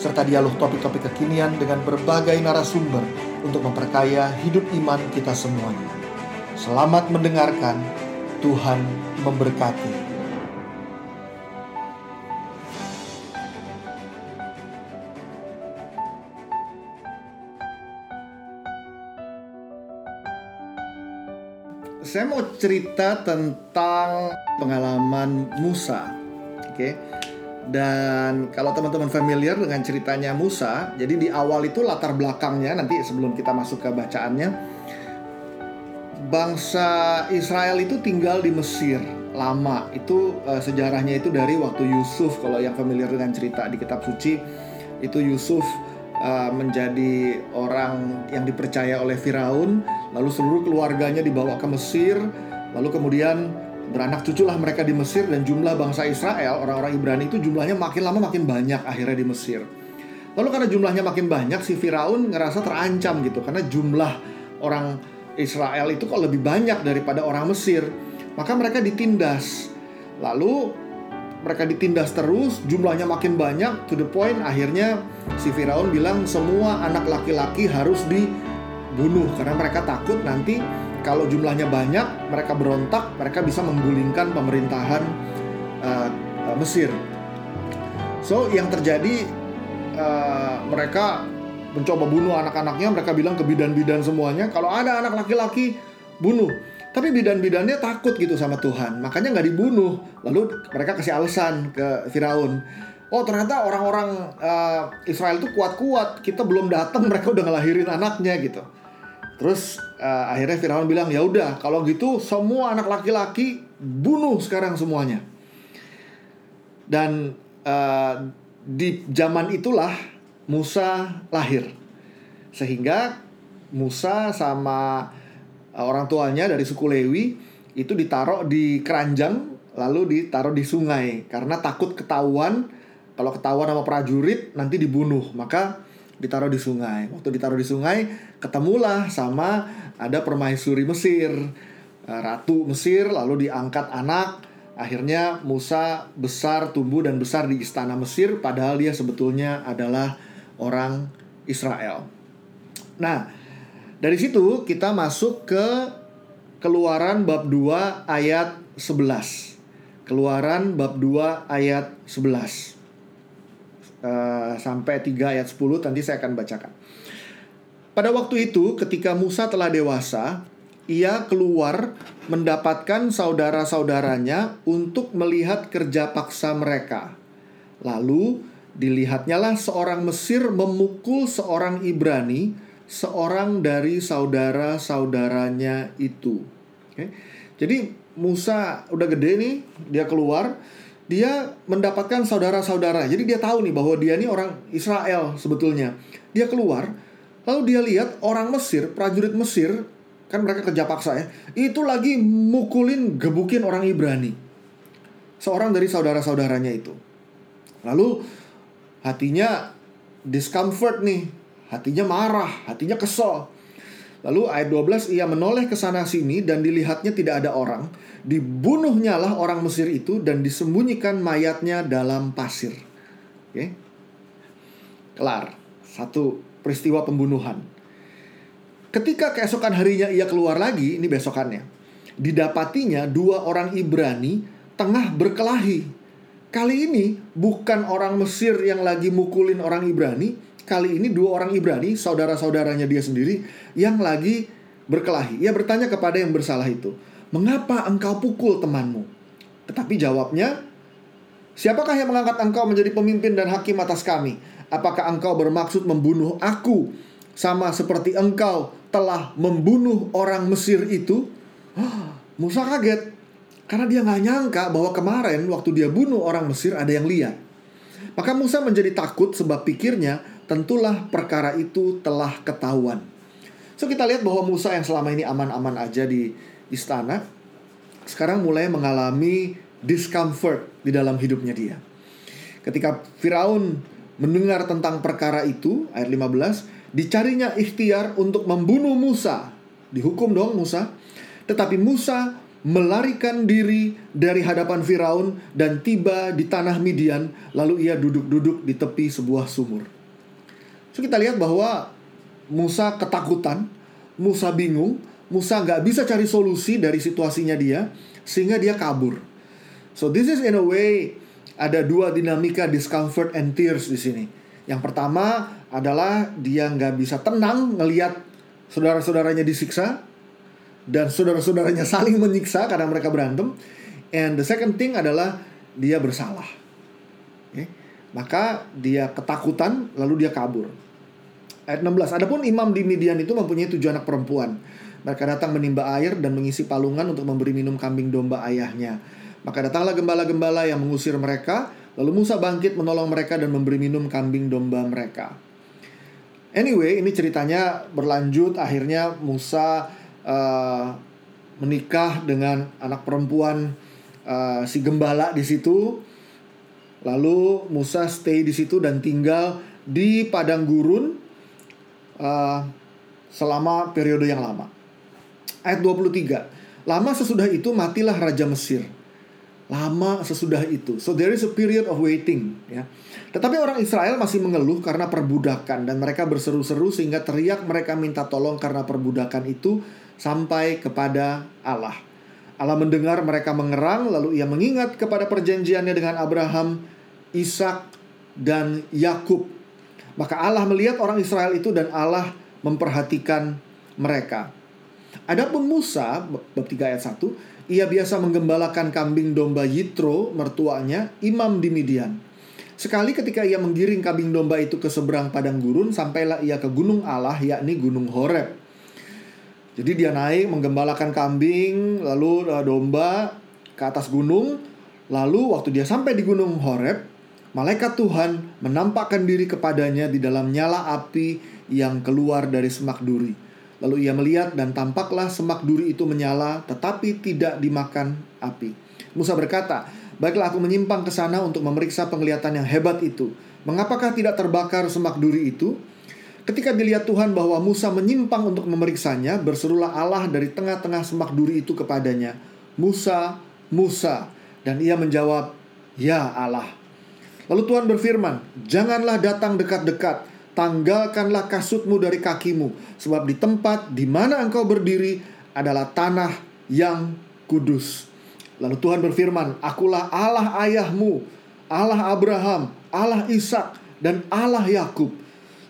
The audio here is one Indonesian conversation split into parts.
serta dialog topik-topik kekinian dengan berbagai narasumber untuk memperkaya hidup iman kita semuanya. Selamat mendengarkan, Tuhan memberkati. Saya mau cerita tentang pengalaman Musa. Oke. Dan kalau teman-teman familiar dengan ceritanya Musa, jadi di awal itu latar belakangnya nanti sebelum kita masuk ke bacaannya, bangsa Israel itu tinggal di Mesir lama. Itu uh, sejarahnya itu dari waktu Yusuf kalau yang familiar dengan cerita di kitab suci itu Yusuf uh, menjadi orang yang dipercaya oleh Firaun, lalu seluruh keluarganya dibawa ke Mesir, lalu kemudian beranak cuculah mereka di Mesir dan jumlah bangsa Israel, orang-orang Ibrani itu jumlahnya makin lama makin banyak akhirnya di Mesir. Lalu karena jumlahnya makin banyak si Firaun ngerasa terancam gitu karena jumlah orang Israel itu kok lebih banyak daripada orang Mesir. Maka mereka ditindas. Lalu mereka ditindas terus, jumlahnya makin banyak to the point akhirnya si Firaun bilang semua anak laki-laki harus dibunuh karena mereka takut nanti kalau jumlahnya banyak mereka berontak, mereka bisa menggulingkan pemerintahan uh, Mesir. So yang terjadi uh, mereka mencoba bunuh anak-anaknya mereka bilang ke bidan-bidan semuanya kalau ada anak laki-laki bunuh. Tapi bidan-bidannya takut gitu sama Tuhan makanya nggak dibunuh. Lalu mereka kasih alasan ke Firaun. Oh ternyata orang-orang uh, Israel itu kuat-kuat kita belum datang mereka udah ngelahirin anaknya gitu terus uh, akhirnya Firaun bilang ya udah kalau gitu semua anak laki-laki bunuh sekarang semuanya. Dan uh, di zaman itulah Musa lahir. Sehingga Musa sama uh, orang tuanya dari suku Lewi itu ditaruh di keranjang lalu ditaruh di sungai. Karena takut ketahuan kalau ketahuan sama prajurit nanti dibunuh. Maka ditaruh di sungai waktu ditaruh di sungai ketemulah sama ada permaisuri Mesir uh, ratu Mesir lalu diangkat anak akhirnya Musa besar tumbuh dan besar di istana Mesir padahal dia sebetulnya adalah orang Israel. Nah, dari situ kita masuk ke Keluaran bab 2 ayat 11. Keluaran bab 2 ayat 11. Eh, sampai 3 ayat 10 nanti saya akan bacakan. Pada waktu itu ketika Musa telah dewasa, ia keluar mendapatkan saudara-saudaranya untuk melihat kerja paksa mereka. Lalu Dilihatnya lah seorang Mesir memukul seorang Ibrani, seorang dari saudara-saudaranya itu. Oke. Jadi Musa udah gede nih, dia keluar, dia mendapatkan saudara-saudara. Jadi dia tahu nih bahwa dia ini orang Israel sebetulnya. Dia keluar, lalu dia lihat orang Mesir, prajurit Mesir, kan mereka kerja paksa ya, itu lagi mukulin, gebukin orang Ibrani. Seorang dari saudara-saudaranya itu. Lalu hatinya discomfort nih, hatinya marah, hatinya kesel. Lalu ayat 12 ia menoleh ke sana sini dan dilihatnya tidak ada orang, dibunuhnya lah orang Mesir itu dan disembunyikan mayatnya dalam pasir. Oke. Kelar. Satu peristiwa pembunuhan. Ketika keesokan harinya ia keluar lagi, ini besokannya. Didapatinya dua orang Ibrani tengah berkelahi Kali ini bukan orang Mesir yang lagi mukulin orang Ibrani, kali ini dua orang Ibrani, saudara-saudaranya dia sendiri yang lagi berkelahi. Ia bertanya kepada yang bersalah itu, "Mengapa engkau pukul temanmu?" Tetapi jawabnya, "Siapakah yang mengangkat engkau menjadi pemimpin dan hakim atas kami? Apakah engkau bermaksud membunuh aku sama seperti engkau telah membunuh orang Mesir itu?" Musa kaget. Karena dia nggak nyangka bahwa kemarin waktu dia bunuh orang Mesir ada yang lihat. Maka Musa menjadi takut sebab pikirnya tentulah perkara itu telah ketahuan. So kita lihat bahwa Musa yang selama ini aman-aman aja di istana sekarang mulai mengalami discomfort di dalam hidupnya dia. Ketika Firaun mendengar tentang perkara itu, ayat 15, dicarinya ikhtiar untuk membunuh Musa. Dihukum dong Musa. Tetapi Musa melarikan diri dari hadapan Firaun dan tiba di tanah Midian, lalu ia duduk-duduk di tepi sebuah sumur. So kita lihat bahwa Musa ketakutan, Musa bingung, Musa nggak bisa cari solusi dari situasinya dia, sehingga dia kabur. So this is in a way ada dua dinamika discomfort and tears di sini. Yang pertama adalah dia nggak bisa tenang ngelihat saudara-saudaranya disiksa, dan saudara-saudaranya saling menyiksa karena mereka berantem. And the second thing adalah dia bersalah. Okay? Maka dia ketakutan lalu dia kabur. Ayat 16. Adapun imam di Midian itu mempunyai tujuh anak perempuan. Mereka datang menimba air dan mengisi palungan untuk memberi minum kambing domba ayahnya. Maka datanglah gembala-gembala yang mengusir mereka. Lalu Musa bangkit menolong mereka dan memberi minum kambing domba mereka. Anyway, ini ceritanya berlanjut. Akhirnya Musa uh, menikah dengan anak perempuan uh, si gembala di situ. Lalu Musa stay di situ dan tinggal di padang gurun uh, selama periode yang lama. Ayat 23. Lama sesudah itu matilah raja Mesir. Lama sesudah itu. So there is a period of waiting, ya. Tetapi orang Israel masih mengeluh karena perbudakan dan mereka berseru-seru sehingga teriak mereka minta tolong karena perbudakan itu sampai kepada Allah. Allah mendengar mereka mengerang, lalu ia mengingat kepada perjanjiannya dengan Abraham, Ishak, dan Yakub. Maka Allah melihat orang Israel itu dan Allah memperhatikan mereka. Adapun Musa, bab 3 ayat 1, ia biasa menggembalakan kambing domba Yitro, mertuanya, imam di Midian. Sekali ketika ia menggiring kambing domba itu ke seberang padang gurun, sampailah ia ke gunung Allah, yakni gunung Horeb. Jadi dia naik menggembalakan kambing, lalu uh, domba ke atas gunung. Lalu waktu dia sampai di gunung Horeb, malaikat Tuhan menampakkan diri kepadanya di dalam nyala api yang keluar dari semak duri. Lalu ia melihat dan tampaklah semak duri itu menyala tetapi tidak dimakan api. Musa berkata, "Baiklah aku menyimpang ke sana untuk memeriksa penglihatan yang hebat itu. Mengapakah tidak terbakar semak duri itu?" Ketika dilihat Tuhan bahwa Musa menyimpang untuk memeriksanya, berserulah Allah dari tengah-tengah semak duri itu kepadanya, "Musa, Musa." Dan ia menjawab, "Ya Allah." Lalu Tuhan berfirman, "Janganlah datang dekat-dekat, tanggalkanlah kasutmu dari kakimu, sebab di tempat di mana engkau berdiri adalah tanah yang kudus." Lalu Tuhan berfirman, "Akulah Allah ayahmu, Allah Abraham, Allah Ishak, dan Allah Yakub."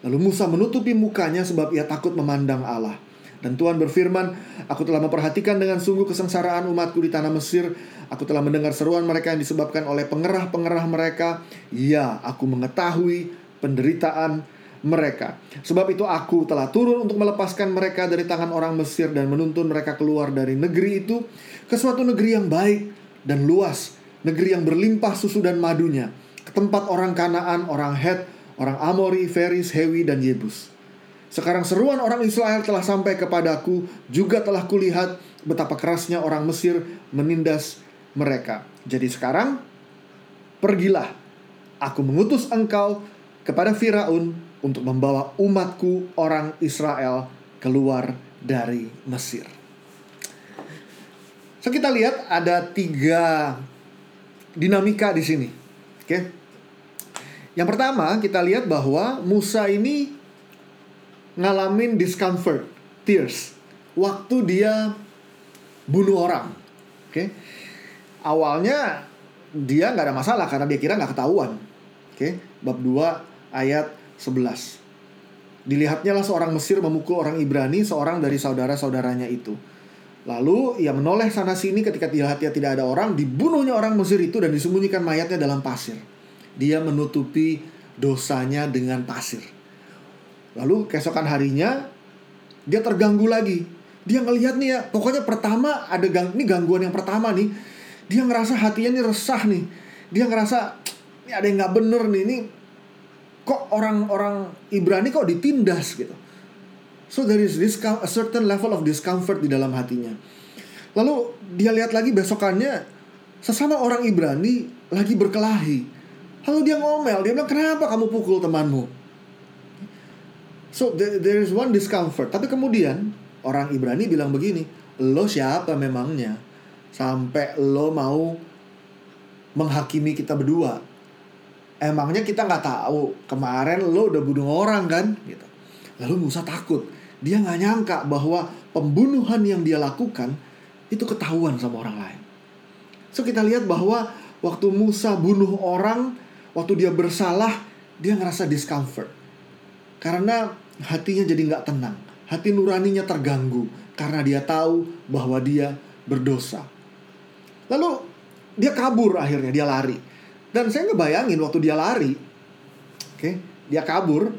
Lalu Musa menutupi mukanya sebab ia takut memandang Allah. Dan Tuhan berfirman, Aku telah memperhatikan dengan sungguh kesengsaraan umatku di tanah Mesir. Aku telah mendengar seruan mereka yang disebabkan oleh pengerah-pengerah mereka. Ya, aku mengetahui penderitaan mereka. Sebab itu aku telah turun untuk melepaskan mereka dari tangan orang Mesir dan menuntun mereka keluar dari negeri itu ke suatu negeri yang baik dan luas, negeri yang berlimpah susu dan madunya, ke tempat orang Kanaan, orang Het, orang Amori, Feris, Hewi, dan Yebus. Sekarang seruan orang Israel telah sampai kepadaku, juga telah kulihat betapa kerasnya orang Mesir menindas mereka. Jadi sekarang, pergilah, aku mengutus engkau kepada Firaun untuk membawa umatku orang Israel keluar dari Mesir. So kita lihat ada tiga dinamika di sini. Oke. Okay? Yang pertama, kita lihat bahwa Musa ini ngalamin discomfort, tears, waktu dia bunuh orang. Oke, okay? Awalnya dia nggak ada masalah karena dia kira nggak ketahuan. Oke, bab 2 ayat 11. Dilihatnya lah seorang Mesir memukul orang Ibrani, seorang dari saudara-saudaranya itu. Lalu ia menoleh sana sini ketika dilihatnya tidak ada orang, dibunuhnya orang Mesir itu dan disembunyikan mayatnya dalam pasir dia menutupi dosanya dengan pasir. Lalu keesokan harinya dia terganggu lagi. Dia ngelihat nih ya, pokoknya pertama ada gang, ini gangguan yang pertama nih. Dia ngerasa hatinya nih resah nih. Dia ngerasa ini ada yang nggak bener nih ini kok orang-orang Ibrani kok ditindas gitu. So there is this a certain level of discomfort di dalam hatinya. Lalu dia lihat lagi besokannya sesama orang Ibrani lagi berkelahi. Lalu dia ngomel dia bilang kenapa kamu pukul temanmu? So there, there is one discomfort. Tapi kemudian orang Ibrani bilang begini lo siapa memangnya sampai lo mau menghakimi kita berdua. Emangnya kita nggak tahu kemarin lo udah bunuh orang kan? Gitu. Lalu Musa takut. Dia nggak nyangka bahwa pembunuhan yang dia lakukan itu ketahuan sama orang lain. So kita lihat bahwa waktu Musa bunuh orang waktu dia bersalah dia ngerasa discomfort. Karena hatinya jadi nggak tenang. Hati nuraninya terganggu karena dia tahu bahwa dia berdosa lalu dia kabur akhirnya dia lari dan saya ngebayangin waktu dia lari oke okay, dia kabur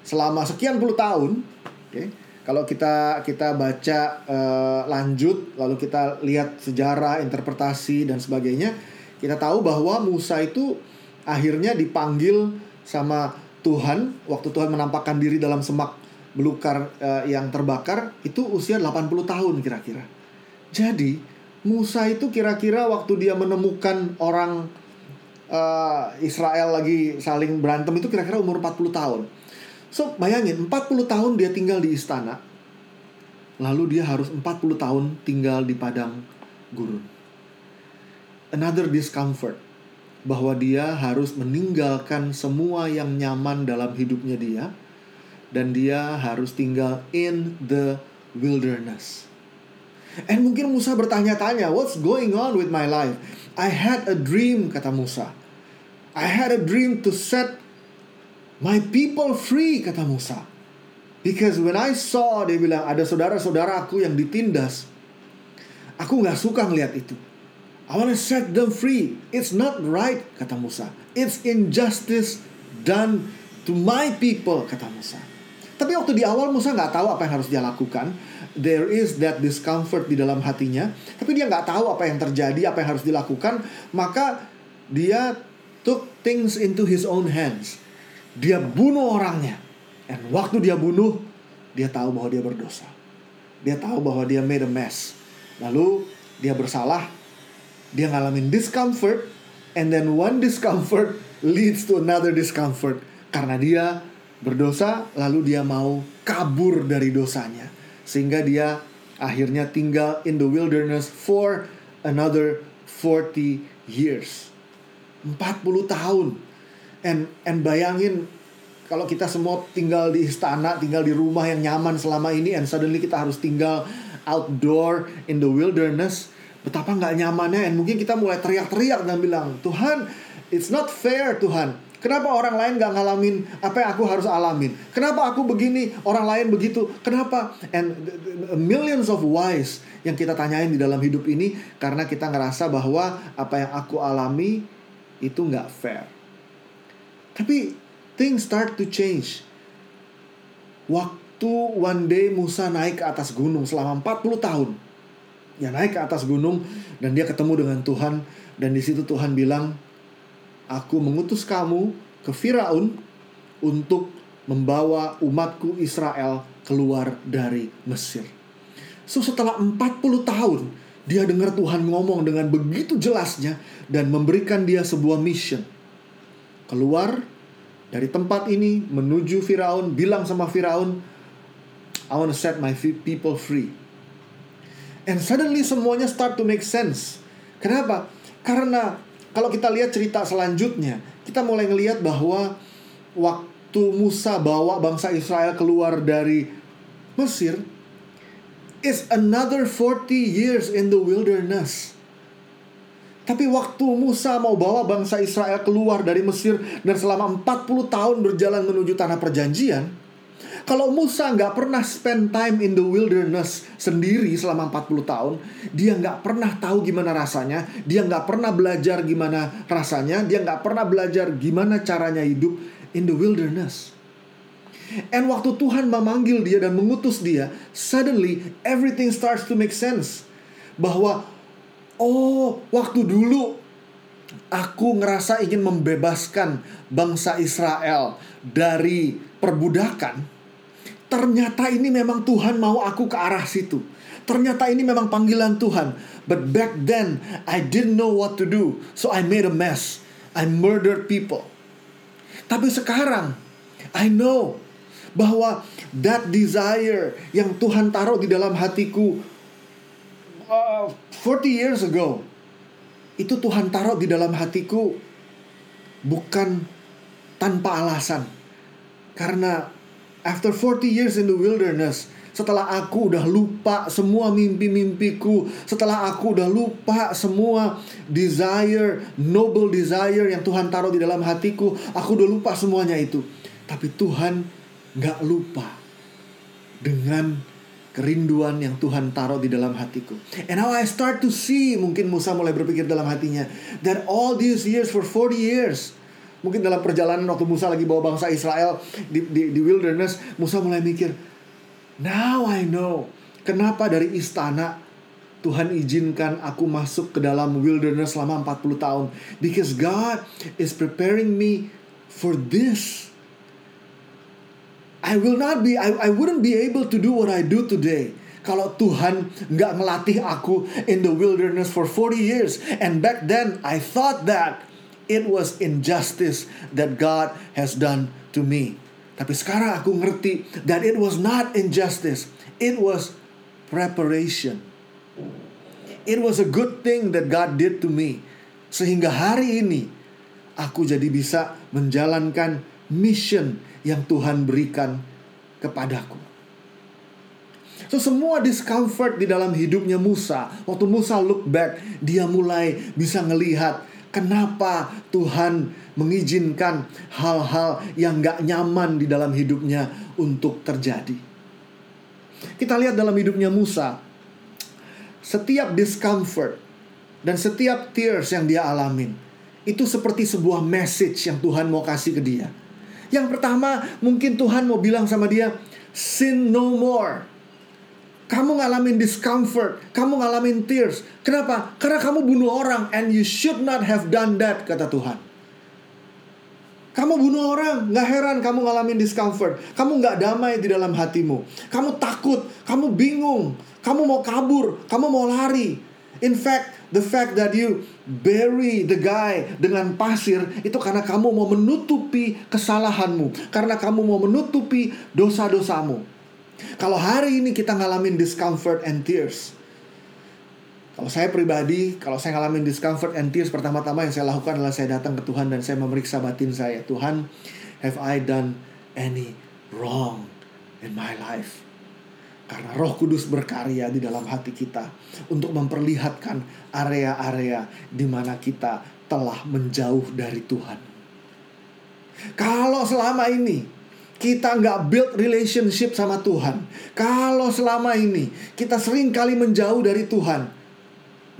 selama sekian puluh tahun oke okay, kalau kita kita baca uh, lanjut lalu kita lihat sejarah interpretasi dan sebagainya kita tahu bahwa Musa itu akhirnya dipanggil sama Tuhan waktu Tuhan menampakkan diri dalam semak belukar uh, yang terbakar itu usia 80 tahun kira-kira. Jadi Musa itu kira-kira waktu dia menemukan orang uh, Israel lagi saling berantem itu kira-kira umur 40 tahun. So, bayangin 40 tahun dia tinggal di istana. Lalu dia harus 40 tahun tinggal di padang gurun. Another discomfort bahwa dia harus meninggalkan semua yang nyaman dalam hidupnya dia dan dia harus tinggal in the wilderness. And mungkin Musa bertanya-tanya, what's going on with my life? I had a dream, kata Musa. I had a dream to set my people free, kata Musa. Because when I saw, dia bilang, ada saudara-saudaraku yang ditindas. Aku nggak suka ngeliat itu. I want to set them free. It's not right, kata Musa. It's injustice done to my people, kata Musa. Tapi waktu di awal Musa nggak tahu apa yang harus dia lakukan there is that discomfort di dalam hatinya, tapi dia nggak tahu apa yang terjadi, apa yang harus dilakukan, maka dia took things into his own hands. Dia bunuh orangnya. Dan waktu dia bunuh, dia tahu bahwa dia berdosa. Dia tahu bahwa dia made a mess. Lalu dia bersalah, dia ngalamin discomfort, and then one discomfort leads to another discomfort. Karena dia berdosa, lalu dia mau kabur dari dosanya sehingga dia akhirnya tinggal in the wilderness for another 40 years. 40 tahun. And and bayangin kalau kita semua tinggal di istana, tinggal di rumah yang nyaman selama ini and suddenly kita harus tinggal outdoor in the wilderness, betapa nggak nyamannya and mungkin kita mulai teriak-teriak dan bilang, "Tuhan, it's not fair, Tuhan." Kenapa orang lain gak ngalamin apa yang aku harus alamin? Kenapa aku begini, orang lain begitu? Kenapa? And millions of whys yang kita tanyain di dalam hidup ini karena kita ngerasa bahwa apa yang aku alami itu gak fair. Tapi things start to change. Waktu one day Musa naik ke atas gunung selama 40 tahun. Ya naik ke atas gunung dan dia ketemu dengan Tuhan dan di situ Tuhan bilang, Aku mengutus kamu ke Firaun untuk membawa umatku Israel keluar dari Mesir. So setelah 40 tahun dia dengar Tuhan ngomong dengan begitu jelasnya dan memberikan dia sebuah mission. Keluar dari tempat ini menuju Firaun, bilang sama Firaun, I want to set my people free. And suddenly semuanya start to make sense. Kenapa? Karena kalau kita lihat cerita selanjutnya, kita mulai ngelihat bahwa waktu Musa bawa bangsa Israel keluar dari Mesir, is another 40 years in the wilderness. Tapi waktu Musa mau bawa bangsa Israel keluar dari Mesir dan selama 40 tahun berjalan menuju tanah perjanjian, kalau Musa nggak pernah spend time in the wilderness sendiri selama 40 tahun, dia nggak pernah tahu gimana rasanya, dia nggak pernah belajar gimana rasanya, dia nggak pernah belajar gimana caranya hidup in the wilderness. And waktu Tuhan memanggil dia dan mengutus dia, suddenly everything starts to make sense. Bahwa, oh waktu dulu Aku ngerasa ingin membebaskan bangsa Israel dari perbudakan. Ternyata ini memang Tuhan mau aku ke arah situ. Ternyata ini memang panggilan Tuhan. But back then I didn't know what to do. So I made a mess. I murdered people. Tapi sekarang I know bahwa that desire yang Tuhan taruh di dalam hatiku uh, 40 years ago itu Tuhan taruh di dalam hatiku bukan tanpa alasan. Karena after 40 years in the wilderness, setelah aku udah lupa semua mimpi-mimpiku, setelah aku udah lupa semua desire, noble desire yang Tuhan taruh di dalam hatiku, aku udah lupa semuanya itu. Tapi Tuhan gak lupa dengan kerinduan yang Tuhan taruh di dalam hatiku. And now I start to see, mungkin Musa mulai berpikir dalam hatinya, that all these years for 40 years, mungkin dalam perjalanan waktu Musa lagi bawa bangsa Israel di, di, di wilderness, Musa mulai mikir, now I know kenapa dari istana Tuhan izinkan aku masuk ke dalam wilderness selama 40 tahun. Because God is preparing me for this. I will not be, I, I wouldn't be able to do what I do today. Kalau Tuhan nggak melatih aku in the wilderness for 40 years. And back then I thought that it was injustice that God has done to me. Tapi sekarang aku ngerti that it was not injustice. It was preparation. It was a good thing that God did to me. Sehingga hari ini aku jadi bisa menjalankan mission yang Tuhan berikan kepadaku. So semua discomfort di dalam hidupnya Musa, waktu Musa look back, dia mulai bisa ngelihat kenapa Tuhan mengizinkan hal-hal yang gak nyaman di dalam hidupnya untuk terjadi. Kita lihat dalam hidupnya Musa, setiap discomfort dan setiap tears yang dia alamin, itu seperti sebuah message yang Tuhan mau kasih ke dia. Yang pertama, mungkin Tuhan mau bilang sama dia, sin no more. Kamu ngalamin discomfort, kamu ngalamin tears. Kenapa? Karena kamu bunuh orang and you should not have done that, kata Tuhan. Kamu bunuh orang, gak heran kamu ngalamin discomfort. Kamu gak damai di dalam hatimu. Kamu takut, kamu bingung, kamu mau kabur, kamu mau lari. In fact, the fact that you bury the guy dengan pasir itu karena kamu mau menutupi kesalahanmu, karena kamu mau menutupi dosa-dosamu. Kalau hari ini kita ngalamin discomfort and tears, kalau saya pribadi, kalau saya ngalamin discomfort and tears, pertama-tama yang saya lakukan adalah saya datang ke Tuhan dan saya memeriksa batin saya. Tuhan, have I done any wrong in my life? Karena Roh Kudus berkarya di dalam hati kita untuk memperlihatkan area-area di mana kita telah menjauh dari Tuhan. Kalau selama ini kita nggak build relationship sama Tuhan, kalau selama ini kita sering kali menjauh dari Tuhan,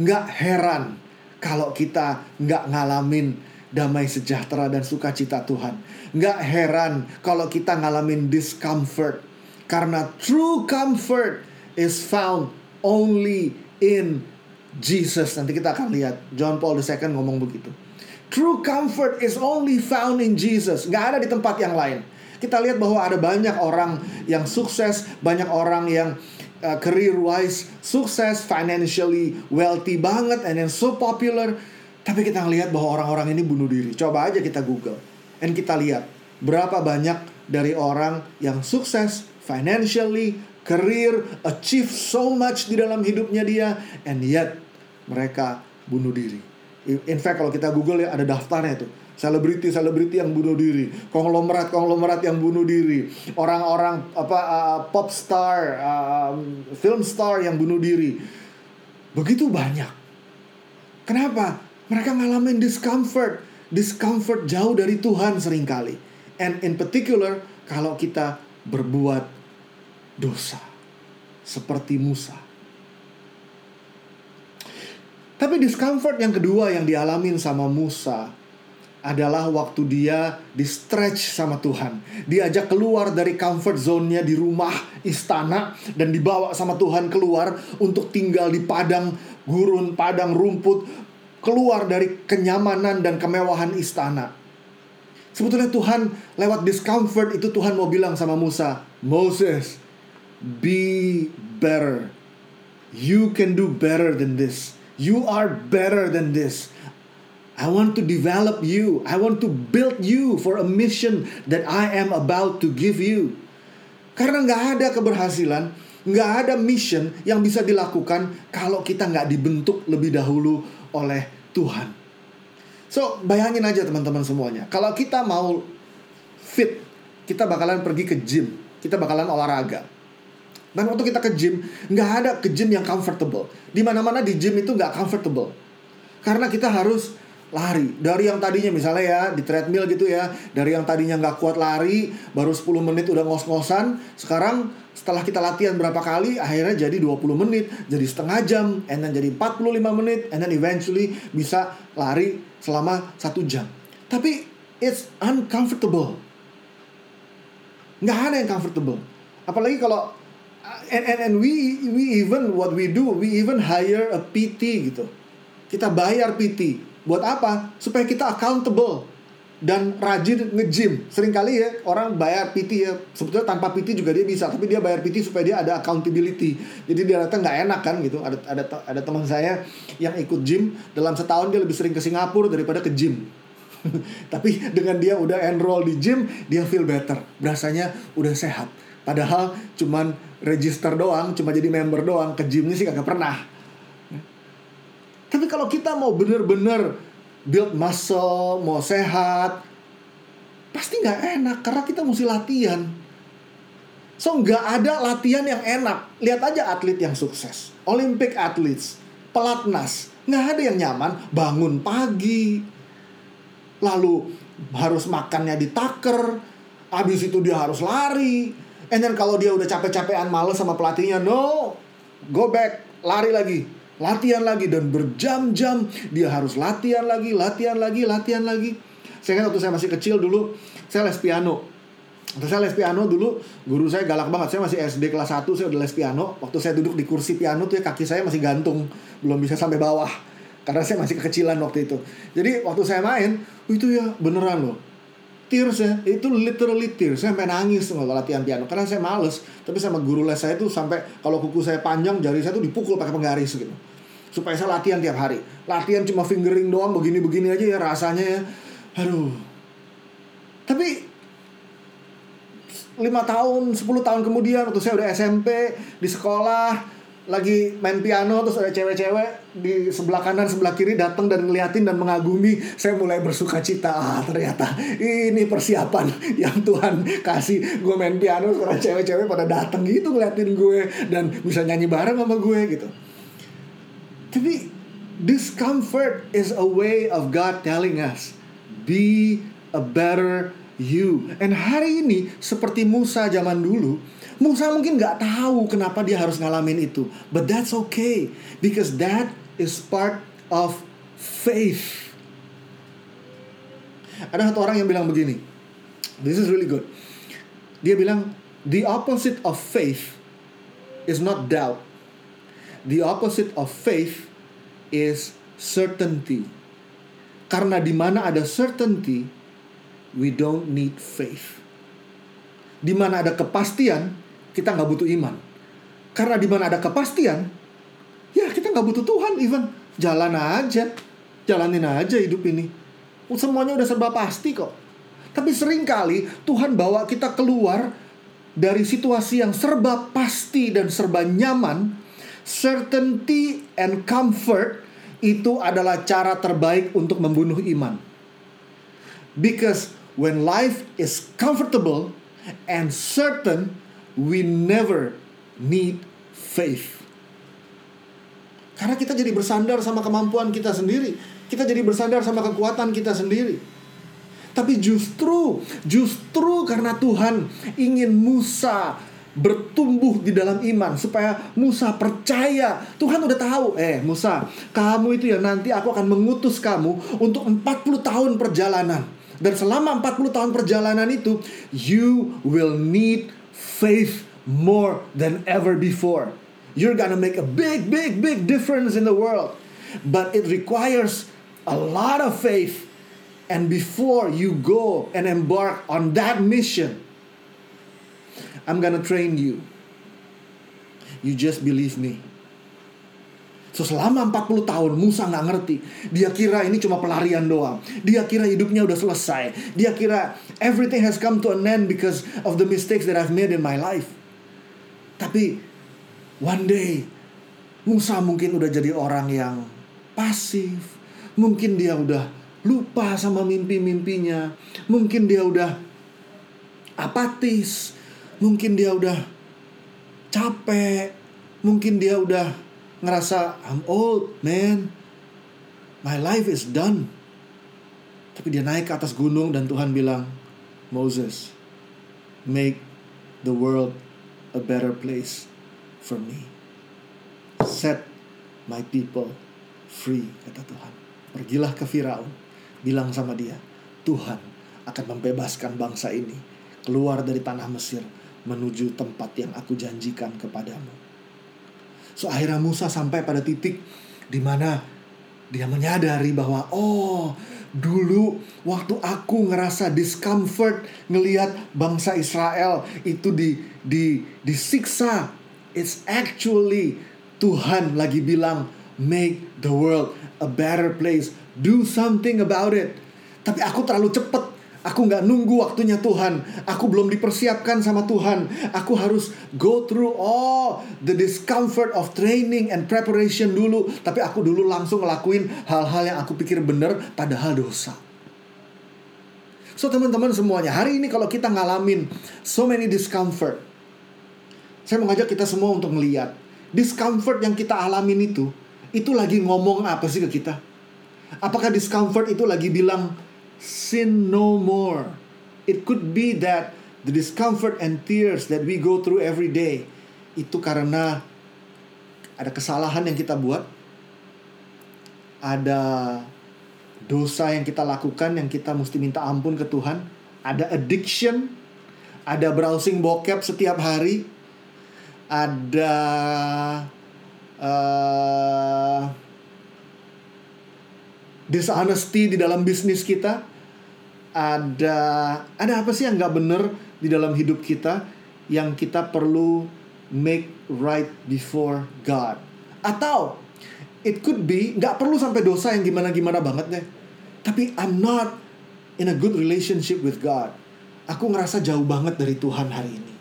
nggak heran kalau kita nggak ngalamin damai sejahtera dan sukacita Tuhan. Nggak heran kalau kita ngalamin discomfort karena true comfort is found only in Jesus. Nanti kita akan lihat John Paul II ngomong begitu. True comfort is only found in Jesus. Gak ada di tempat yang lain. Kita lihat bahwa ada banyak orang yang sukses, banyak orang yang uh, career wise sukses, financially wealthy banget, and then so popular. Tapi kita ngelihat bahwa orang-orang ini bunuh diri. Coba aja kita Google, and kita lihat berapa banyak dari orang yang sukses, financially, career, achieve so much di dalam hidupnya dia, and yet mereka bunuh diri. In fact kalau kita Google ya ada daftarnya tuh. Selebriti-selebriti yang bunuh diri, konglomerat-konglomerat yang bunuh diri, orang-orang apa uh, pop star, uh, film star yang bunuh diri. Begitu banyak. Kenapa? Mereka ngalamin discomfort, discomfort jauh dari Tuhan sering kali. And in particular, kalau kita berbuat dosa seperti Musa. Tapi discomfort yang kedua yang dialamin sama Musa adalah waktu dia di stretch sama Tuhan. Diajak keluar dari comfort zone-nya di rumah istana dan dibawa sama Tuhan keluar untuk tinggal di padang gurun, padang rumput keluar dari kenyamanan dan kemewahan istana. Sebetulnya Tuhan lewat discomfort itu Tuhan mau bilang sama Musa, Moses, be better. You can do better than this. You are better than this. I want to develop you. I want to build you for a mission that I am about to give you. Karena nggak ada keberhasilan, nggak ada mission yang bisa dilakukan kalau kita nggak dibentuk lebih dahulu oleh Tuhan. So, bayangin aja teman-teman semuanya. Kalau kita mau fit, kita bakalan pergi ke gym. Kita bakalan olahraga. Dan waktu kita ke gym, nggak ada ke gym yang comfortable. Di mana-mana di gym itu nggak comfortable. Karena kita harus lari. Dari yang tadinya misalnya ya di treadmill gitu ya dari yang tadinya nggak kuat lari baru 10 menit udah ngos-ngosan sekarang setelah kita latihan berapa kali akhirnya jadi 20 menit jadi setengah jam and then jadi 45 menit and then eventually bisa lari selama satu jam. Tapi it's uncomfortable. Nggak ada yang comfortable. Apalagi kalau and, and and we we even what we do we even hire a PT gitu. Kita bayar PT Buat apa? Supaya kita accountable dan rajin nge-gym. Seringkali ya orang bayar PT ya. Sebetulnya tanpa PT juga dia bisa, tapi dia bayar PT supaya dia ada accountability. Jadi dia datang nggak enak kan gitu. Ada ada ada teman saya yang ikut gym dalam setahun dia lebih sering ke Singapura daripada ke gym. tapi dengan dia udah enroll di gym, dia feel better. Berasanya udah sehat. Padahal cuman register doang, cuma jadi member doang, ke gymnya sih kagak pernah. Tapi kalau kita mau bener-bener build muscle, mau sehat, pasti nggak enak karena kita mesti latihan. So nggak ada latihan yang enak. Lihat aja atlet yang sukses, Olympic athletes, pelatnas, nggak ada yang nyaman. Bangun pagi, lalu harus makannya di taker, abis itu dia harus lari. And then kalau dia udah capek-capean males sama pelatihnya, no, go back, lari lagi latihan lagi dan berjam-jam dia harus latihan lagi, latihan lagi, latihan lagi. Saya kan waktu saya masih kecil dulu, saya les piano. Waktu saya les piano dulu, guru saya galak banget. Saya masih SD kelas 1, saya udah les piano. Waktu saya duduk di kursi piano tuh ya kaki saya masih gantung, belum bisa sampai bawah. Karena saya masih kekecilan waktu itu. Jadi waktu saya main, itu ya beneran loh. Tears ya, itu literally tears. Saya sampai nangis kalau latihan piano. Karena saya males. Tapi sama guru les saya itu sampai kalau kuku saya panjang, jari saya tuh dipukul pakai penggaris gitu supaya saya latihan tiap hari. Latihan cuma fingering doang begini-begini aja ya rasanya ya. Aduh. Tapi lima tahun 10 tahun kemudian waktu saya udah SMP di sekolah lagi main piano terus ada cewek-cewek di sebelah kanan sebelah kiri datang dan ngeliatin dan mengagumi. Saya mulai bersuka cita ah ternyata ini persiapan yang Tuhan kasih. Gue main piano sekarang cewek-cewek pada datang gitu ngeliatin gue dan bisa nyanyi bareng sama gue gitu tapi discomfort is a way of God telling us, be a better you. And hari ini seperti Musa zaman dulu, Musa mungkin nggak tahu kenapa dia harus ngalamin itu, but that's okay because that is part of faith. Ada satu orang yang bilang begini, this is really good. Dia bilang the opposite of faith is not doubt, the opposite of faith is certainty. Karena di mana ada certainty, we don't need faith. Di mana ada kepastian, kita nggak butuh iman. Karena di mana ada kepastian, ya kita nggak butuh Tuhan, even jalan aja, jalanin aja hidup ini. Semuanya udah serba pasti kok. Tapi sering kali Tuhan bawa kita keluar dari situasi yang serba pasti dan serba nyaman certainty and comfort itu adalah cara terbaik untuk membunuh iman. Because when life is comfortable and certain, we never need faith. Karena kita jadi bersandar sama kemampuan kita sendiri. Kita jadi bersandar sama kekuatan kita sendiri. Tapi justru, justru karena Tuhan ingin Musa bertumbuh di dalam iman supaya Musa percaya. Tuhan udah tahu eh Musa kamu itu ya nanti aku akan mengutus kamu untuk 40 tahun perjalanan. Dan selama 40 tahun perjalanan itu you will need faith more than ever before. You're gonna make a big big big difference in the world. But it requires a lot of faith. And before you go and embark on that mission, I'm gonna train you. You just believe me. So selama 40 tahun Musa nggak ngerti. Dia kira ini cuma pelarian doang. Dia kira hidupnya udah selesai. Dia kira everything has come to an end because of the mistakes that I've made in my life. Tapi one day Musa mungkin udah jadi orang yang pasif. Mungkin dia udah lupa sama mimpi-mimpinya. Mungkin dia udah apatis. Mungkin dia udah capek. Mungkin dia udah ngerasa I'm old, man. My life is done. Tapi dia naik ke atas gunung dan Tuhan bilang, Moses, make the world a better place for me. Set my people free, kata Tuhan. Pergilah ke Firaun bilang sama dia, Tuhan akan membebaskan bangsa ini keluar dari tanah Mesir menuju tempat yang aku janjikan kepadamu. So akhirnya Musa sampai pada titik di mana dia menyadari bahwa oh dulu waktu aku ngerasa discomfort ngelihat bangsa Israel itu di di disiksa it's actually Tuhan lagi bilang make the world a better place do something about it. Tapi aku terlalu cepet. Aku nggak nunggu waktunya Tuhan. Aku belum dipersiapkan sama Tuhan. Aku harus go through all the discomfort of training and preparation dulu. Tapi aku dulu langsung ngelakuin hal-hal yang aku pikir benar padahal dosa. So teman-teman semuanya, hari ini kalau kita ngalamin so many discomfort, saya mengajak kita semua untuk melihat discomfort yang kita alamin itu, itu lagi ngomong apa sih ke kita? Apakah discomfort itu lagi bilang sin no more? It could be that the discomfort and tears that we go through every day itu karena ada kesalahan yang kita buat, ada dosa yang kita lakukan yang kita mesti minta ampun ke Tuhan, ada addiction, ada browsing bokep setiap hari, ada uh, dishonesty di dalam bisnis kita ada ada apa sih yang nggak bener di dalam hidup kita yang kita perlu make right before God? Atau it could be nggak perlu sampai dosa yang gimana gimana banget deh tapi I'm not in a good relationship with God. Aku ngerasa jauh banget dari Tuhan hari ini.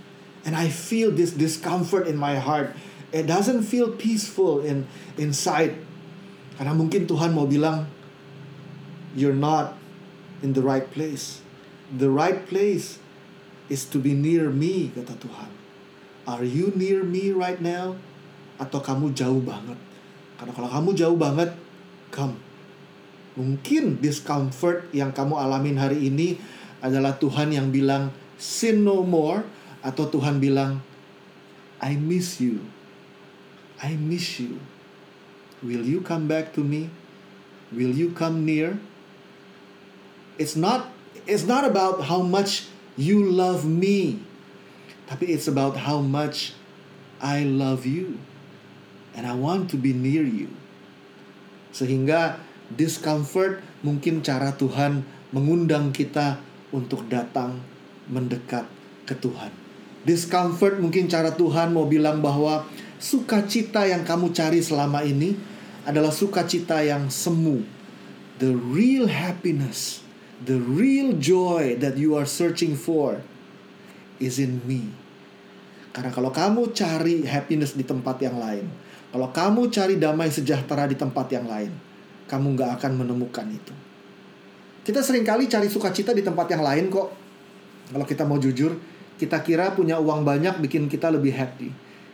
And I feel this discomfort in my heart. It doesn't feel peaceful in inside. Karena mungkin Tuhan mau bilang you're not in the right place. The right place is to be near me, kata Tuhan. Are you near me right now? Atau kamu jauh banget? Karena kalau kamu jauh banget, come. Mungkin discomfort yang kamu alamin hari ini adalah Tuhan yang bilang sin no more atau Tuhan bilang I miss you. I miss you. Will you come back to me? Will you come near? It's not it's not about how much you love me. Tapi it's about how much I love you. And I want to be near you. Sehingga discomfort mungkin cara Tuhan mengundang kita untuk datang mendekat ke Tuhan. Discomfort mungkin cara Tuhan mau bilang bahwa sukacita yang kamu cari selama ini adalah sukacita yang semu. The real happiness the real joy that you are searching for is in me. Karena kalau kamu cari happiness di tempat yang lain, kalau kamu cari damai sejahtera di tempat yang lain, kamu nggak akan menemukan itu. Kita sering kali cari sukacita di tempat yang lain kok. Kalau kita mau jujur, kita kira punya uang banyak bikin kita lebih happy.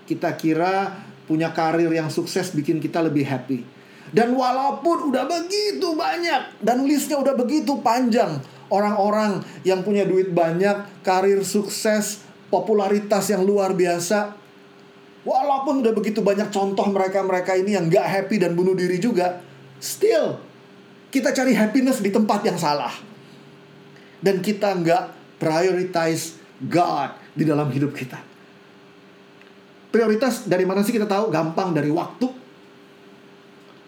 Kita kira punya karir yang sukses bikin kita lebih happy dan walaupun udah begitu banyak dan listnya udah begitu panjang orang-orang yang punya duit banyak, karir sukses, popularitas yang luar biasa, walaupun udah begitu banyak contoh mereka-mereka ini yang gak happy dan bunuh diri juga, still kita cari happiness di tempat yang salah. Dan kita nggak prioritize God di dalam hidup kita. Prioritas dari mana sih kita tahu? Gampang dari waktu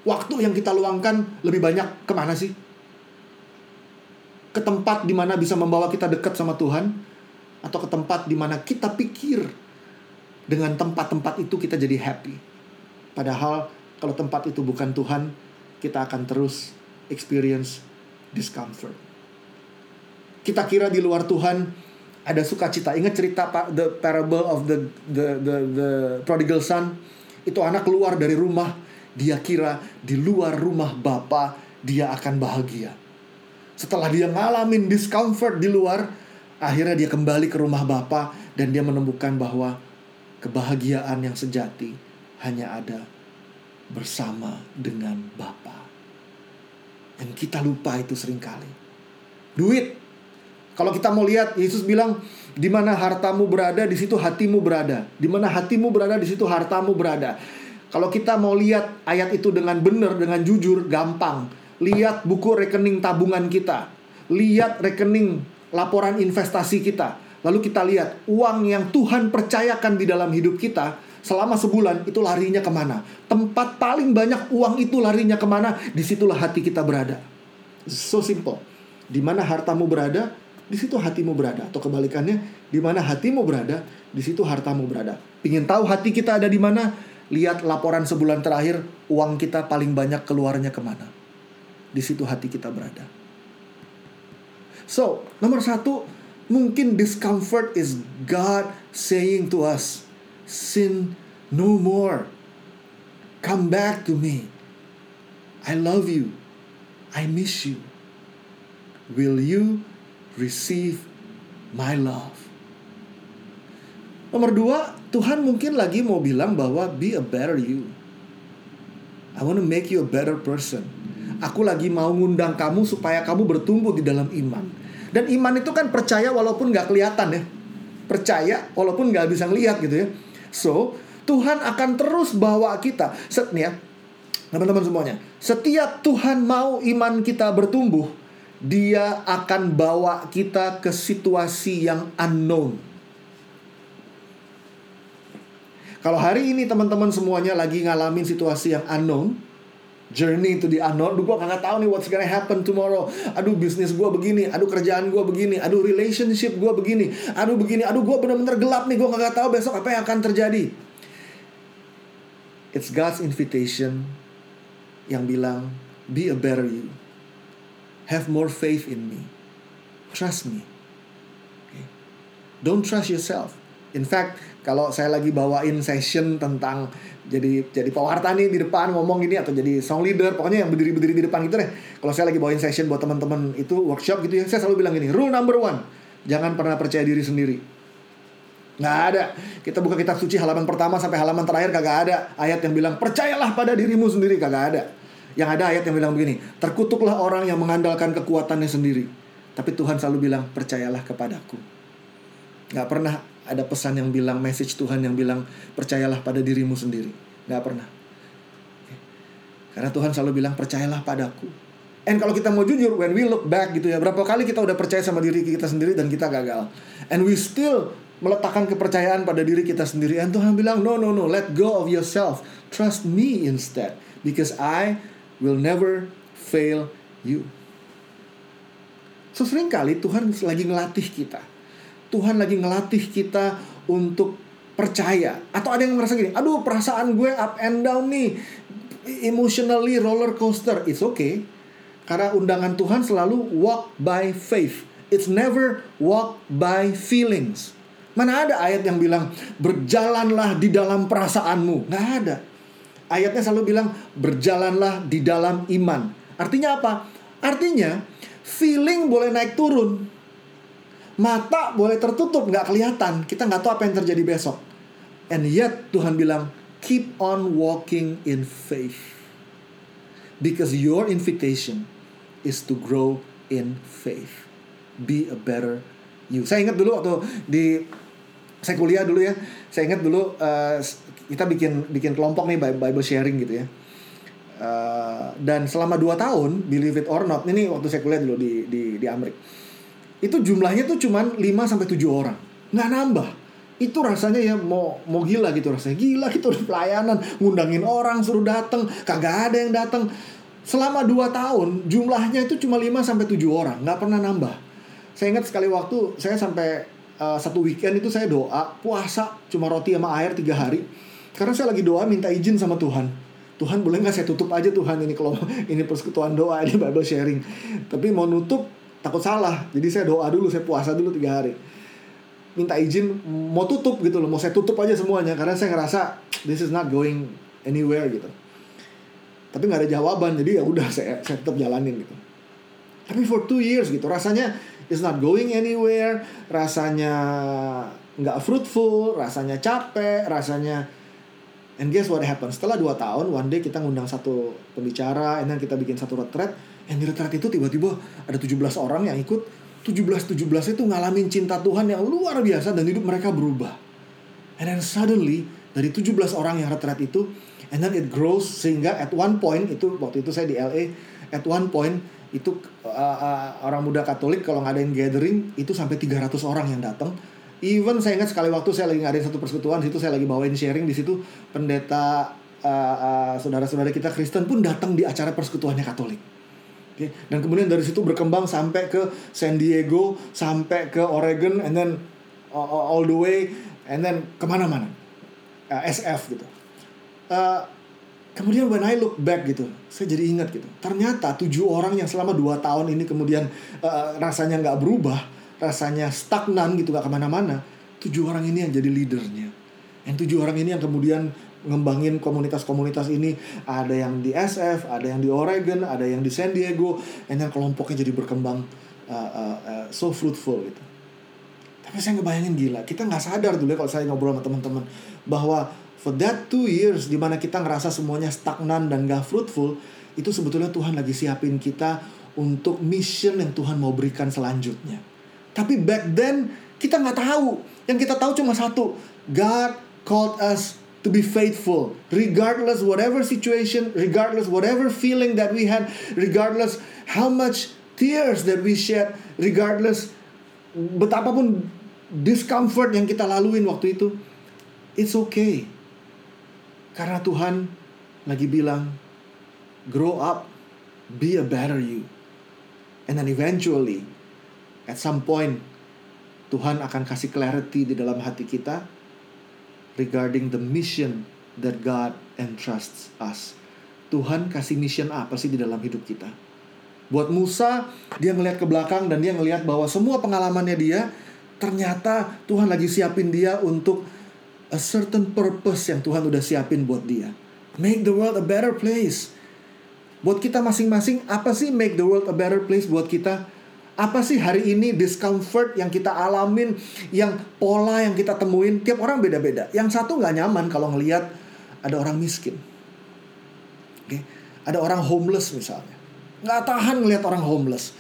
Waktu yang kita luangkan lebih banyak ke mana sih? Ke tempat di mana bisa membawa kita dekat sama Tuhan? Atau ke tempat di mana kita pikir dengan tempat-tempat itu kita jadi happy? Padahal kalau tempat itu bukan Tuhan, kita akan terus experience discomfort. Kita kira di luar Tuhan ada sukacita. Ingat cerita the parable of the the the the prodigal son? Itu anak keluar dari rumah, dia kira di luar rumah Bapa dia akan bahagia. Setelah dia ngalamin discomfort di luar, akhirnya dia kembali ke rumah Bapa dan dia menemukan bahwa kebahagiaan yang sejati hanya ada bersama dengan Bapa. Yang kita lupa itu sering kali. Duit. Kalau kita mau lihat, Yesus bilang, di mana hartamu berada, di situ hatimu berada. Di mana hatimu berada, di situ hartamu berada. Kalau kita mau lihat ayat itu dengan benar, dengan jujur, gampang. Lihat buku rekening tabungan kita. Lihat rekening laporan investasi kita. Lalu kita lihat uang yang Tuhan percayakan di dalam hidup kita selama sebulan itu larinya ke mana? Tempat paling banyak uang itu larinya ke mana? Di situlah hati kita berada. So simple. Di mana hartamu berada, di situ hatimu berada. Atau kebalikannya, di mana hatimu berada, di situ hartamu berada. Pingin tahu hati kita ada di mana? Lihat laporan sebulan terakhir, uang kita paling banyak keluarnya ke mana. Di situ hati kita berada. So, nomor satu, mungkin discomfort is God saying to us, sin no more. Come back to me. I love you. I miss you. Will you receive my love? Nomor dua, Tuhan mungkin lagi mau bilang bahwa be a better you. I want to make you a better person. Aku lagi mau ngundang kamu supaya kamu bertumbuh di dalam iman. Dan iman itu kan percaya walaupun gak kelihatan ya. Percaya walaupun gak bisa ngeliat gitu ya. So, Tuhan akan terus bawa kita. Set nih ya, teman-teman semuanya. Setiap Tuhan mau iman kita bertumbuh, dia akan bawa kita ke situasi yang unknown. Kalau hari ini teman-teman semuanya lagi ngalamin situasi yang unknown, journey to the unknown. Aduh, gue gak tahu nih what's gonna happen tomorrow. Aduh, bisnis gue begini. Aduh, kerjaan gue begini. Aduh, relationship gue begini. Aduh, begini. Aduh, gue bener-bener gelap nih. Gue gak tahu besok apa yang akan terjadi. It's God's invitation yang bilang, be a better you. Have more faith in me. Trust me. Okay. Don't trust yourself. In fact, kalau saya lagi bawain session tentang jadi jadi pewarta nih di depan ngomong gini atau jadi song leader pokoknya yang berdiri berdiri di depan gitu deh. Kalau saya lagi bawain session buat teman-teman itu workshop gitu ya saya selalu bilang gini rule number one jangan pernah percaya diri sendiri. Nggak ada. Kita buka kitab suci halaman pertama sampai halaman terakhir kagak ada ayat yang bilang percayalah pada dirimu sendiri kagak ada. Yang ada ayat yang bilang begini terkutuklah orang yang mengandalkan kekuatannya sendiri. Tapi Tuhan selalu bilang percayalah kepadaku. Nggak pernah ada pesan yang bilang message Tuhan yang bilang percayalah pada dirimu sendiri nggak pernah karena Tuhan selalu bilang percayalah padaku And kalau kita mau jujur, when we look back gitu ya, berapa kali kita udah percaya sama diri kita sendiri dan kita gagal. And we still meletakkan kepercayaan pada diri kita sendiri. And Tuhan bilang, no, no, no, let go of yourself. Trust me instead. Because I will never fail you. So sering kali Tuhan lagi ngelatih kita. Tuhan lagi ngelatih kita untuk percaya. Atau ada yang merasa gini, aduh perasaan gue up and down nih. Emotionally roller coaster. It's okay karena undangan Tuhan selalu walk by faith. It's never walk by feelings. Mana ada ayat yang bilang berjalanlah di dalam perasaanmu? Nggak ada. Ayatnya selalu bilang berjalanlah di dalam iman. Artinya apa? Artinya feeling boleh naik turun. Mata boleh tertutup, nggak kelihatan. Kita nggak tahu apa yang terjadi besok. And yet Tuhan bilang, keep on walking in faith. Because your invitation is to grow in faith. Be a better you. Saya ingat dulu waktu di saya kuliah dulu ya. Saya ingat dulu uh, kita bikin bikin kelompok nih Bible sharing gitu ya. Uh, dan selama 2 tahun, believe it or not, ini waktu saya kuliah dulu di di di Amerika. Itu jumlahnya tuh cuman 5 sampai 7 orang. Nggak nambah. itu rasanya ya mau mau gila gitu rasanya. Gila gitu udah pelayanan ngundangin orang suruh datang kagak ada yang datang selama 2 tahun jumlahnya itu cuma 5 sampai 7 orang. Nggak pernah nambah. Saya ingat sekali waktu saya sampai uh, satu weekend itu saya doa puasa cuma roti sama air tiga hari. Karena saya lagi doa minta izin sama Tuhan. Tuhan boleh nggak saya tutup aja Tuhan ini kalau ini persekutuan doa ini Bible sharing. Tapi mau nutup takut salah. Jadi saya doa dulu saya puasa dulu tiga hari. Minta izin mau tutup gitu loh. Mau saya tutup aja semuanya karena saya ngerasa this is not going anywhere gitu. Tapi nggak ada jawaban jadi ya udah saya saya tetap jalanin gitu. Tapi for two years gitu rasanya it's not going anywhere rasanya nggak fruitful rasanya capek rasanya and guess what happened setelah dua tahun one day kita ngundang satu pembicara and then kita bikin satu retreat yang di itu tiba-tiba ada 17 orang yang ikut 17-17 itu ngalamin cinta Tuhan yang luar biasa dan hidup mereka berubah. And then suddenly dari 17 orang yang retret itu and then it grows sehingga at one point itu waktu itu saya di LA at one point itu uh, uh, orang muda Katolik kalau ngadain gathering itu sampai 300 orang yang datang. Even saya ingat sekali waktu saya lagi ngadain satu persekutuan situ saya lagi bawain sharing di situ pendeta uh, uh, saudara-saudara kita Kristen pun datang di acara persekutuannya Katolik. Dan kemudian dari situ berkembang sampai ke San Diego, sampai ke Oregon, and then uh, all the way, and then ke mana-mana, uh, SF gitu. Uh, kemudian when I look back gitu, saya jadi ingat gitu. Ternyata tujuh orang yang selama dua tahun ini kemudian uh, rasanya nggak berubah, rasanya stagnan gitu, nggak ke mana-mana. Tujuh orang ini yang jadi leadernya. Yang tujuh orang ini yang kemudian ngembangin komunitas-komunitas ini ada yang di SF, ada yang di Oregon, ada yang di San Diego, and then kelompoknya jadi berkembang uh, uh, uh, so fruitful gitu. Tapi saya ngebayangin gila, kita nggak sadar dulu ya kalau saya ngobrol sama teman-teman bahwa for that two years di mana kita ngerasa semuanya stagnan dan gak fruitful, itu sebetulnya Tuhan lagi siapin kita untuk mission yang Tuhan mau berikan selanjutnya. Tapi back then kita nggak tahu, yang kita tahu cuma satu, God called us to be faithful regardless whatever situation regardless whatever feeling that we had regardless how much tears that we shed regardless betapapun discomfort yang kita laluin waktu itu it's okay. Karena Tuhan lagi bilang grow up be a better you. And then eventually at some point Tuhan akan kasih clarity di dalam hati kita regarding the mission that God entrusts us. Tuhan kasih mission apa sih di dalam hidup kita? Buat Musa, dia ngelihat ke belakang dan dia ngelihat bahwa semua pengalamannya dia ternyata Tuhan lagi siapin dia untuk a certain purpose yang Tuhan udah siapin buat dia. Make the world a better place. Buat kita masing-masing, apa sih make the world a better place buat kita? Apa sih hari ini discomfort yang kita alamin, yang pola yang kita temuin, tiap orang beda-beda. Yang satu nggak nyaman kalau ngelihat ada orang miskin. Okay? ada orang homeless misalnya. Nggak tahan ngelihat orang homeless.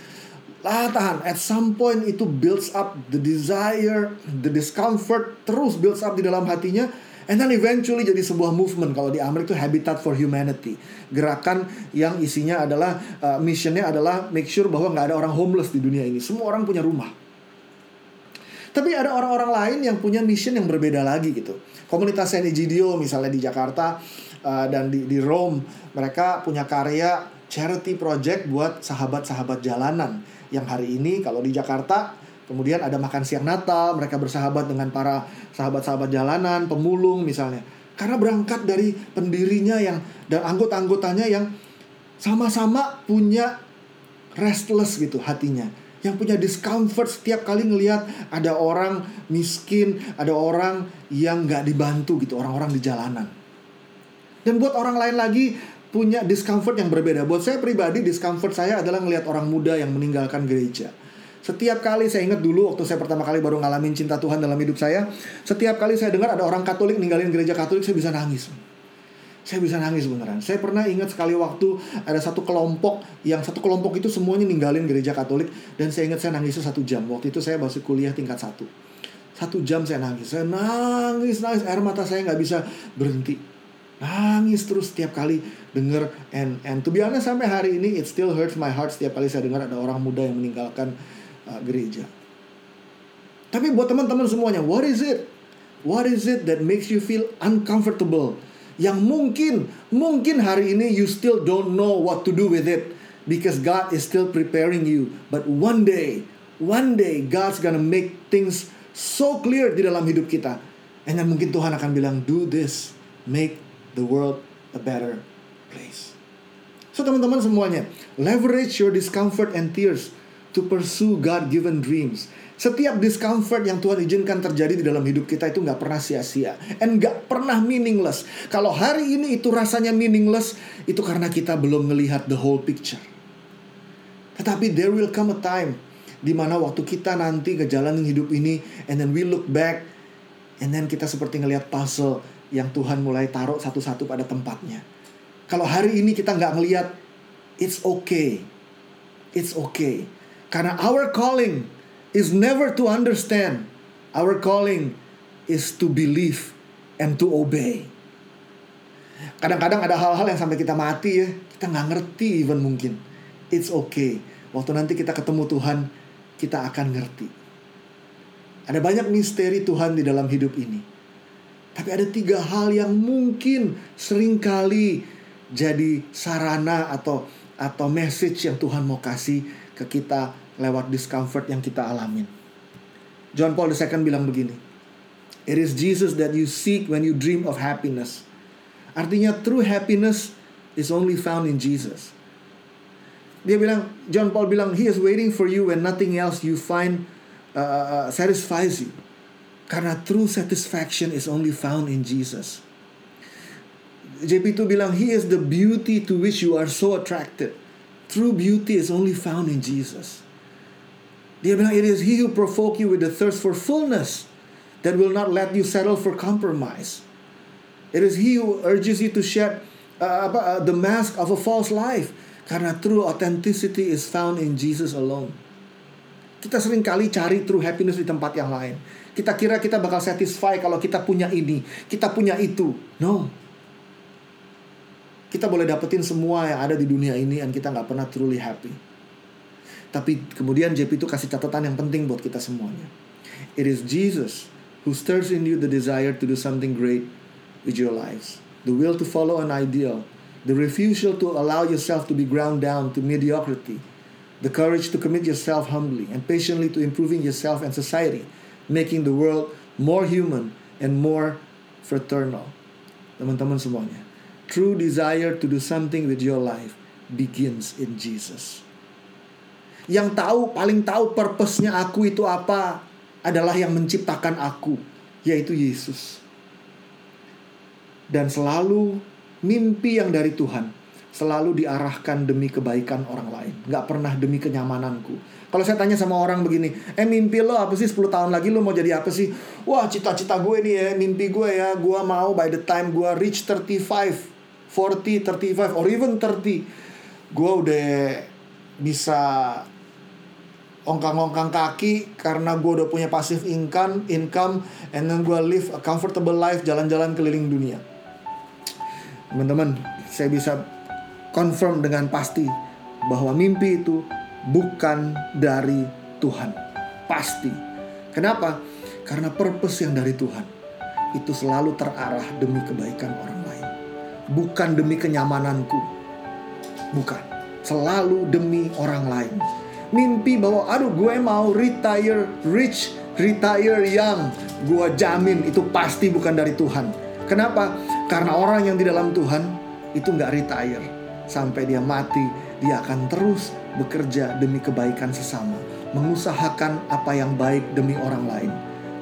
Lah tahan, at some point itu builds up the desire, the discomfort, terus builds up di dalam hatinya And then eventually jadi sebuah movement kalau di Amerika itu Habitat for Humanity. Gerakan yang isinya adalah uh, missionnya adalah make sure bahwa nggak ada orang homeless di dunia ini. Semua orang punya rumah. Tapi ada orang-orang lain yang punya mission yang berbeda lagi gitu. Komunitas San Egidio misalnya di Jakarta uh, dan di, di Rome, mereka punya karya charity project buat sahabat-sahabat jalanan. Yang hari ini kalau di Jakarta Kemudian ada makan siang Natal, mereka bersahabat dengan para sahabat-sahabat jalanan, pemulung misalnya. Karena berangkat dari pendirinya yang dan anggota-anggotanya yang sama-sama punya restless gitu hatinya. Yang punya discomfort setiap kali ngelihat ada orang miskin, ada orang yang nggak dibantu gitu, orang-orang di jalanan. Dan buat orang lain lagi punya discomfort yang berbeda. Buat saya pribadi discomfort saya adalah ngelihat orang muda yang meninggalkan gereja setiap kali saya ingat dulu waktu saya pertama kali baru ngalamin cinta Tuhan dalam hidup saya, setiap kali saya dengar ada orang Katolik ninggalin gereja Katolik, saya bisa nangis. Saya bisa nangis beneran. Saya pernah ingat sekali waktu ada satu kelompok yang satu kelompok itu semuanya ninggalin gereja Katolik dan saya ingat saya nangis satu jam. Waktu itu saya masih kuliah tingkat satu. Satu jam saya nangis. Saya nangis, nangis. Air mata saya nggak bisa berhenti. Nangis terus setiap kali denger and and to be honest sampai hari ini it still hurts my heart setiap kali saya dengar ada orang muda yang meninggalkan uh, gereja. Tapi buat teman-teman semuanya, what is it What is it that makes you feel uncomfortable? Yang mungkin, mungkin hari ini you still don't know what to do with it because God is still preparing you. But one day, one day God's gonna make things so clear di dalam hidup kita. And then mungkin Tuhan akan bilang, do this, make the world a better place. So teman-teman semuanya, leverage your discomfort and tears to pursue God-given dreams. Setiap discomfort yang Tuhan izinkan terjadi di dalam hidup kita itu nggak pernah sia-sia. And nggak pernah meaningless. Kalau hari ini itu rasanya meaningless, itu karena kita belum melihat the whole picture. Tetapi there will come a time di mana waktu kita nanti ngejalanin hidup ini and then we look back and then kita seperti ngelihat puzzle yang Tuhan mulai taruh satu-satu pada tempatnya. Kalau hari ini kita nggak ngelihat, it's okay, it's okay, karena our calling is never to understand, our calling is to believe and to obey. Kadang-kadang ada hal-hal yang sampai kita mati ya, kita nggak ngerti even mungkin. It's okay. Waktu nanti kita ketemu Tuhan, kita akan ngerti. Ada banyak misteri Tuhan di dalam hidup ini. Tapi ada tiga hal yang mungkin sering kali jadi sarana atau atau message yang Tuhan mau kasih ke kita lewat discomfort yang kita alamin. John Paul II bilang begini. It is Jesus that you seek when you dream of happiness. Artinya true happiness is only found in Jesus. Dia bilang, John Paul bilang, He is waiting for you when nothing else you find uh, uh, uh satisfies you. Karena true satisfaction is only found in Jesus. JP itu bilang, He is the beauty to which you are so attracted. True beauty is only found in Jesus. Dia bilang, It is He who provoke you with the thirst for fullness that will not let you settle for compromise. It is He who urges you to shed uh, uh, the mask of a false life. Karena true authenticity is found in Jesus alone. Kita sering kali cari true happiness di tempat yang lain. Kita kira kita bakal satisfy kalau kita punya ini, kita punya itu. No. Kita boleh dapetin semua yang ada di dunia ini dan kita nggak pernah truly happy. Tapi kemudian JP itu kasih catatan yang penting buat kita semuanya. It is Jesus who stirs in you the desire to do something great with your lives. The will to follow an ideal the refusal to allow yourself to be ground down to mediocrity, the courage to commit yourself humbly and patiently to improving yourself and society, making the world more human and more fraternal. Teman-teman semuanya, true desire to do something with your life begins in Jesus. Yang tahu, paling tahu purpose-nya aku itu apa adalah yang menciptakan aku, yaitu Yesus. Dan selalu mimpi yang dari Tuhan selalu diarahkan demi kebaikan orang lain, nggak pernah demi kenyamananku. Kalau saya tanya sama orang begini, eh mimpi lo apa sih 10 tahun lagi lo mau jadi apa sih? Wah cita-cita gue nih ya, mimpi gue ya, gue mau by the time gue reach 35, 40, 35, or even 30, gue udah bisa ongkang-ongkang kaki karena gue udah punya passive income, income, and then gue live a comfortable life jalan-jalan keliling dunia Teman-teman, saya bisa confirm dengan pasti bahwa mimpi itu bukan dari Tuhan. Pasti. Kenapa? Karena purpose yang dari Tuhan itu selalu terarah demi kebaikan orang. Bukan demi kenyamananku. Bukan. Selalu demi orang lain. Mimpi bahwa aduh gue mau retire rich, retire young. Gue jamin itu pasti bukan dari Tuhan. Kenapa? Karena orang yang di dalam Tuhan itu nggak retire sampai dia mati, dia akan terus bekerja demi kebaikan sesama, mengusahakan apa yang baik demi orang lain.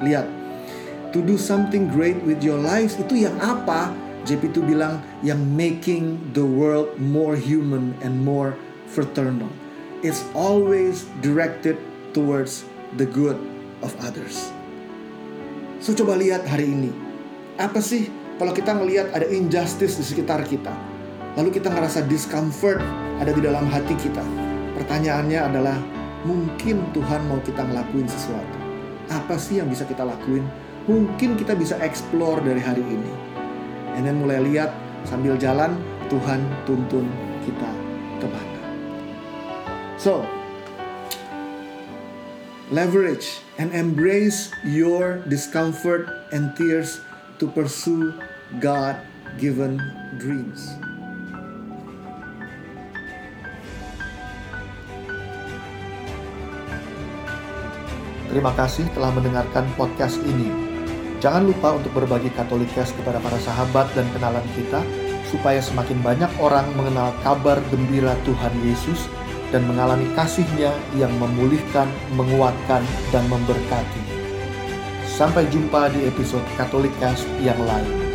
Lihat, to do something great with your lives itu yang apa? JP itu bilang yang making the world more human and more fraternal. It's always directed towards the good of others. So coba lihat hari ini. Apa sih kalau kita ngelihat ada injustice di sekitar kita, lalu kita ngerasa discomfort ada di dalam hati kita. Pertanyaannya adalah, mungkin Tuhan mau kita ngelakuin sesuatu. Apa sih yang bisa kita lakuin? Mungkin kita bisa explore dari hari ini. And then mulai lihat sambil jalan, Tuhan tuntun kita ke mana. So, leverage and embrace your discomfort and tears to pursue God given dreams. Terima kasih telah mendengarkan podcast ini. Jangan lupa untuk berbagi Katolikes kepada para sahabat dan kenalan kita, supaya semakin banyak orang mengenal kabar gembira Tuhan Yesus dan mengalami kasihnya yang memulihkan, menguatkan, dan memberkati. Sampai jumpa di episode Katolikes yang lain.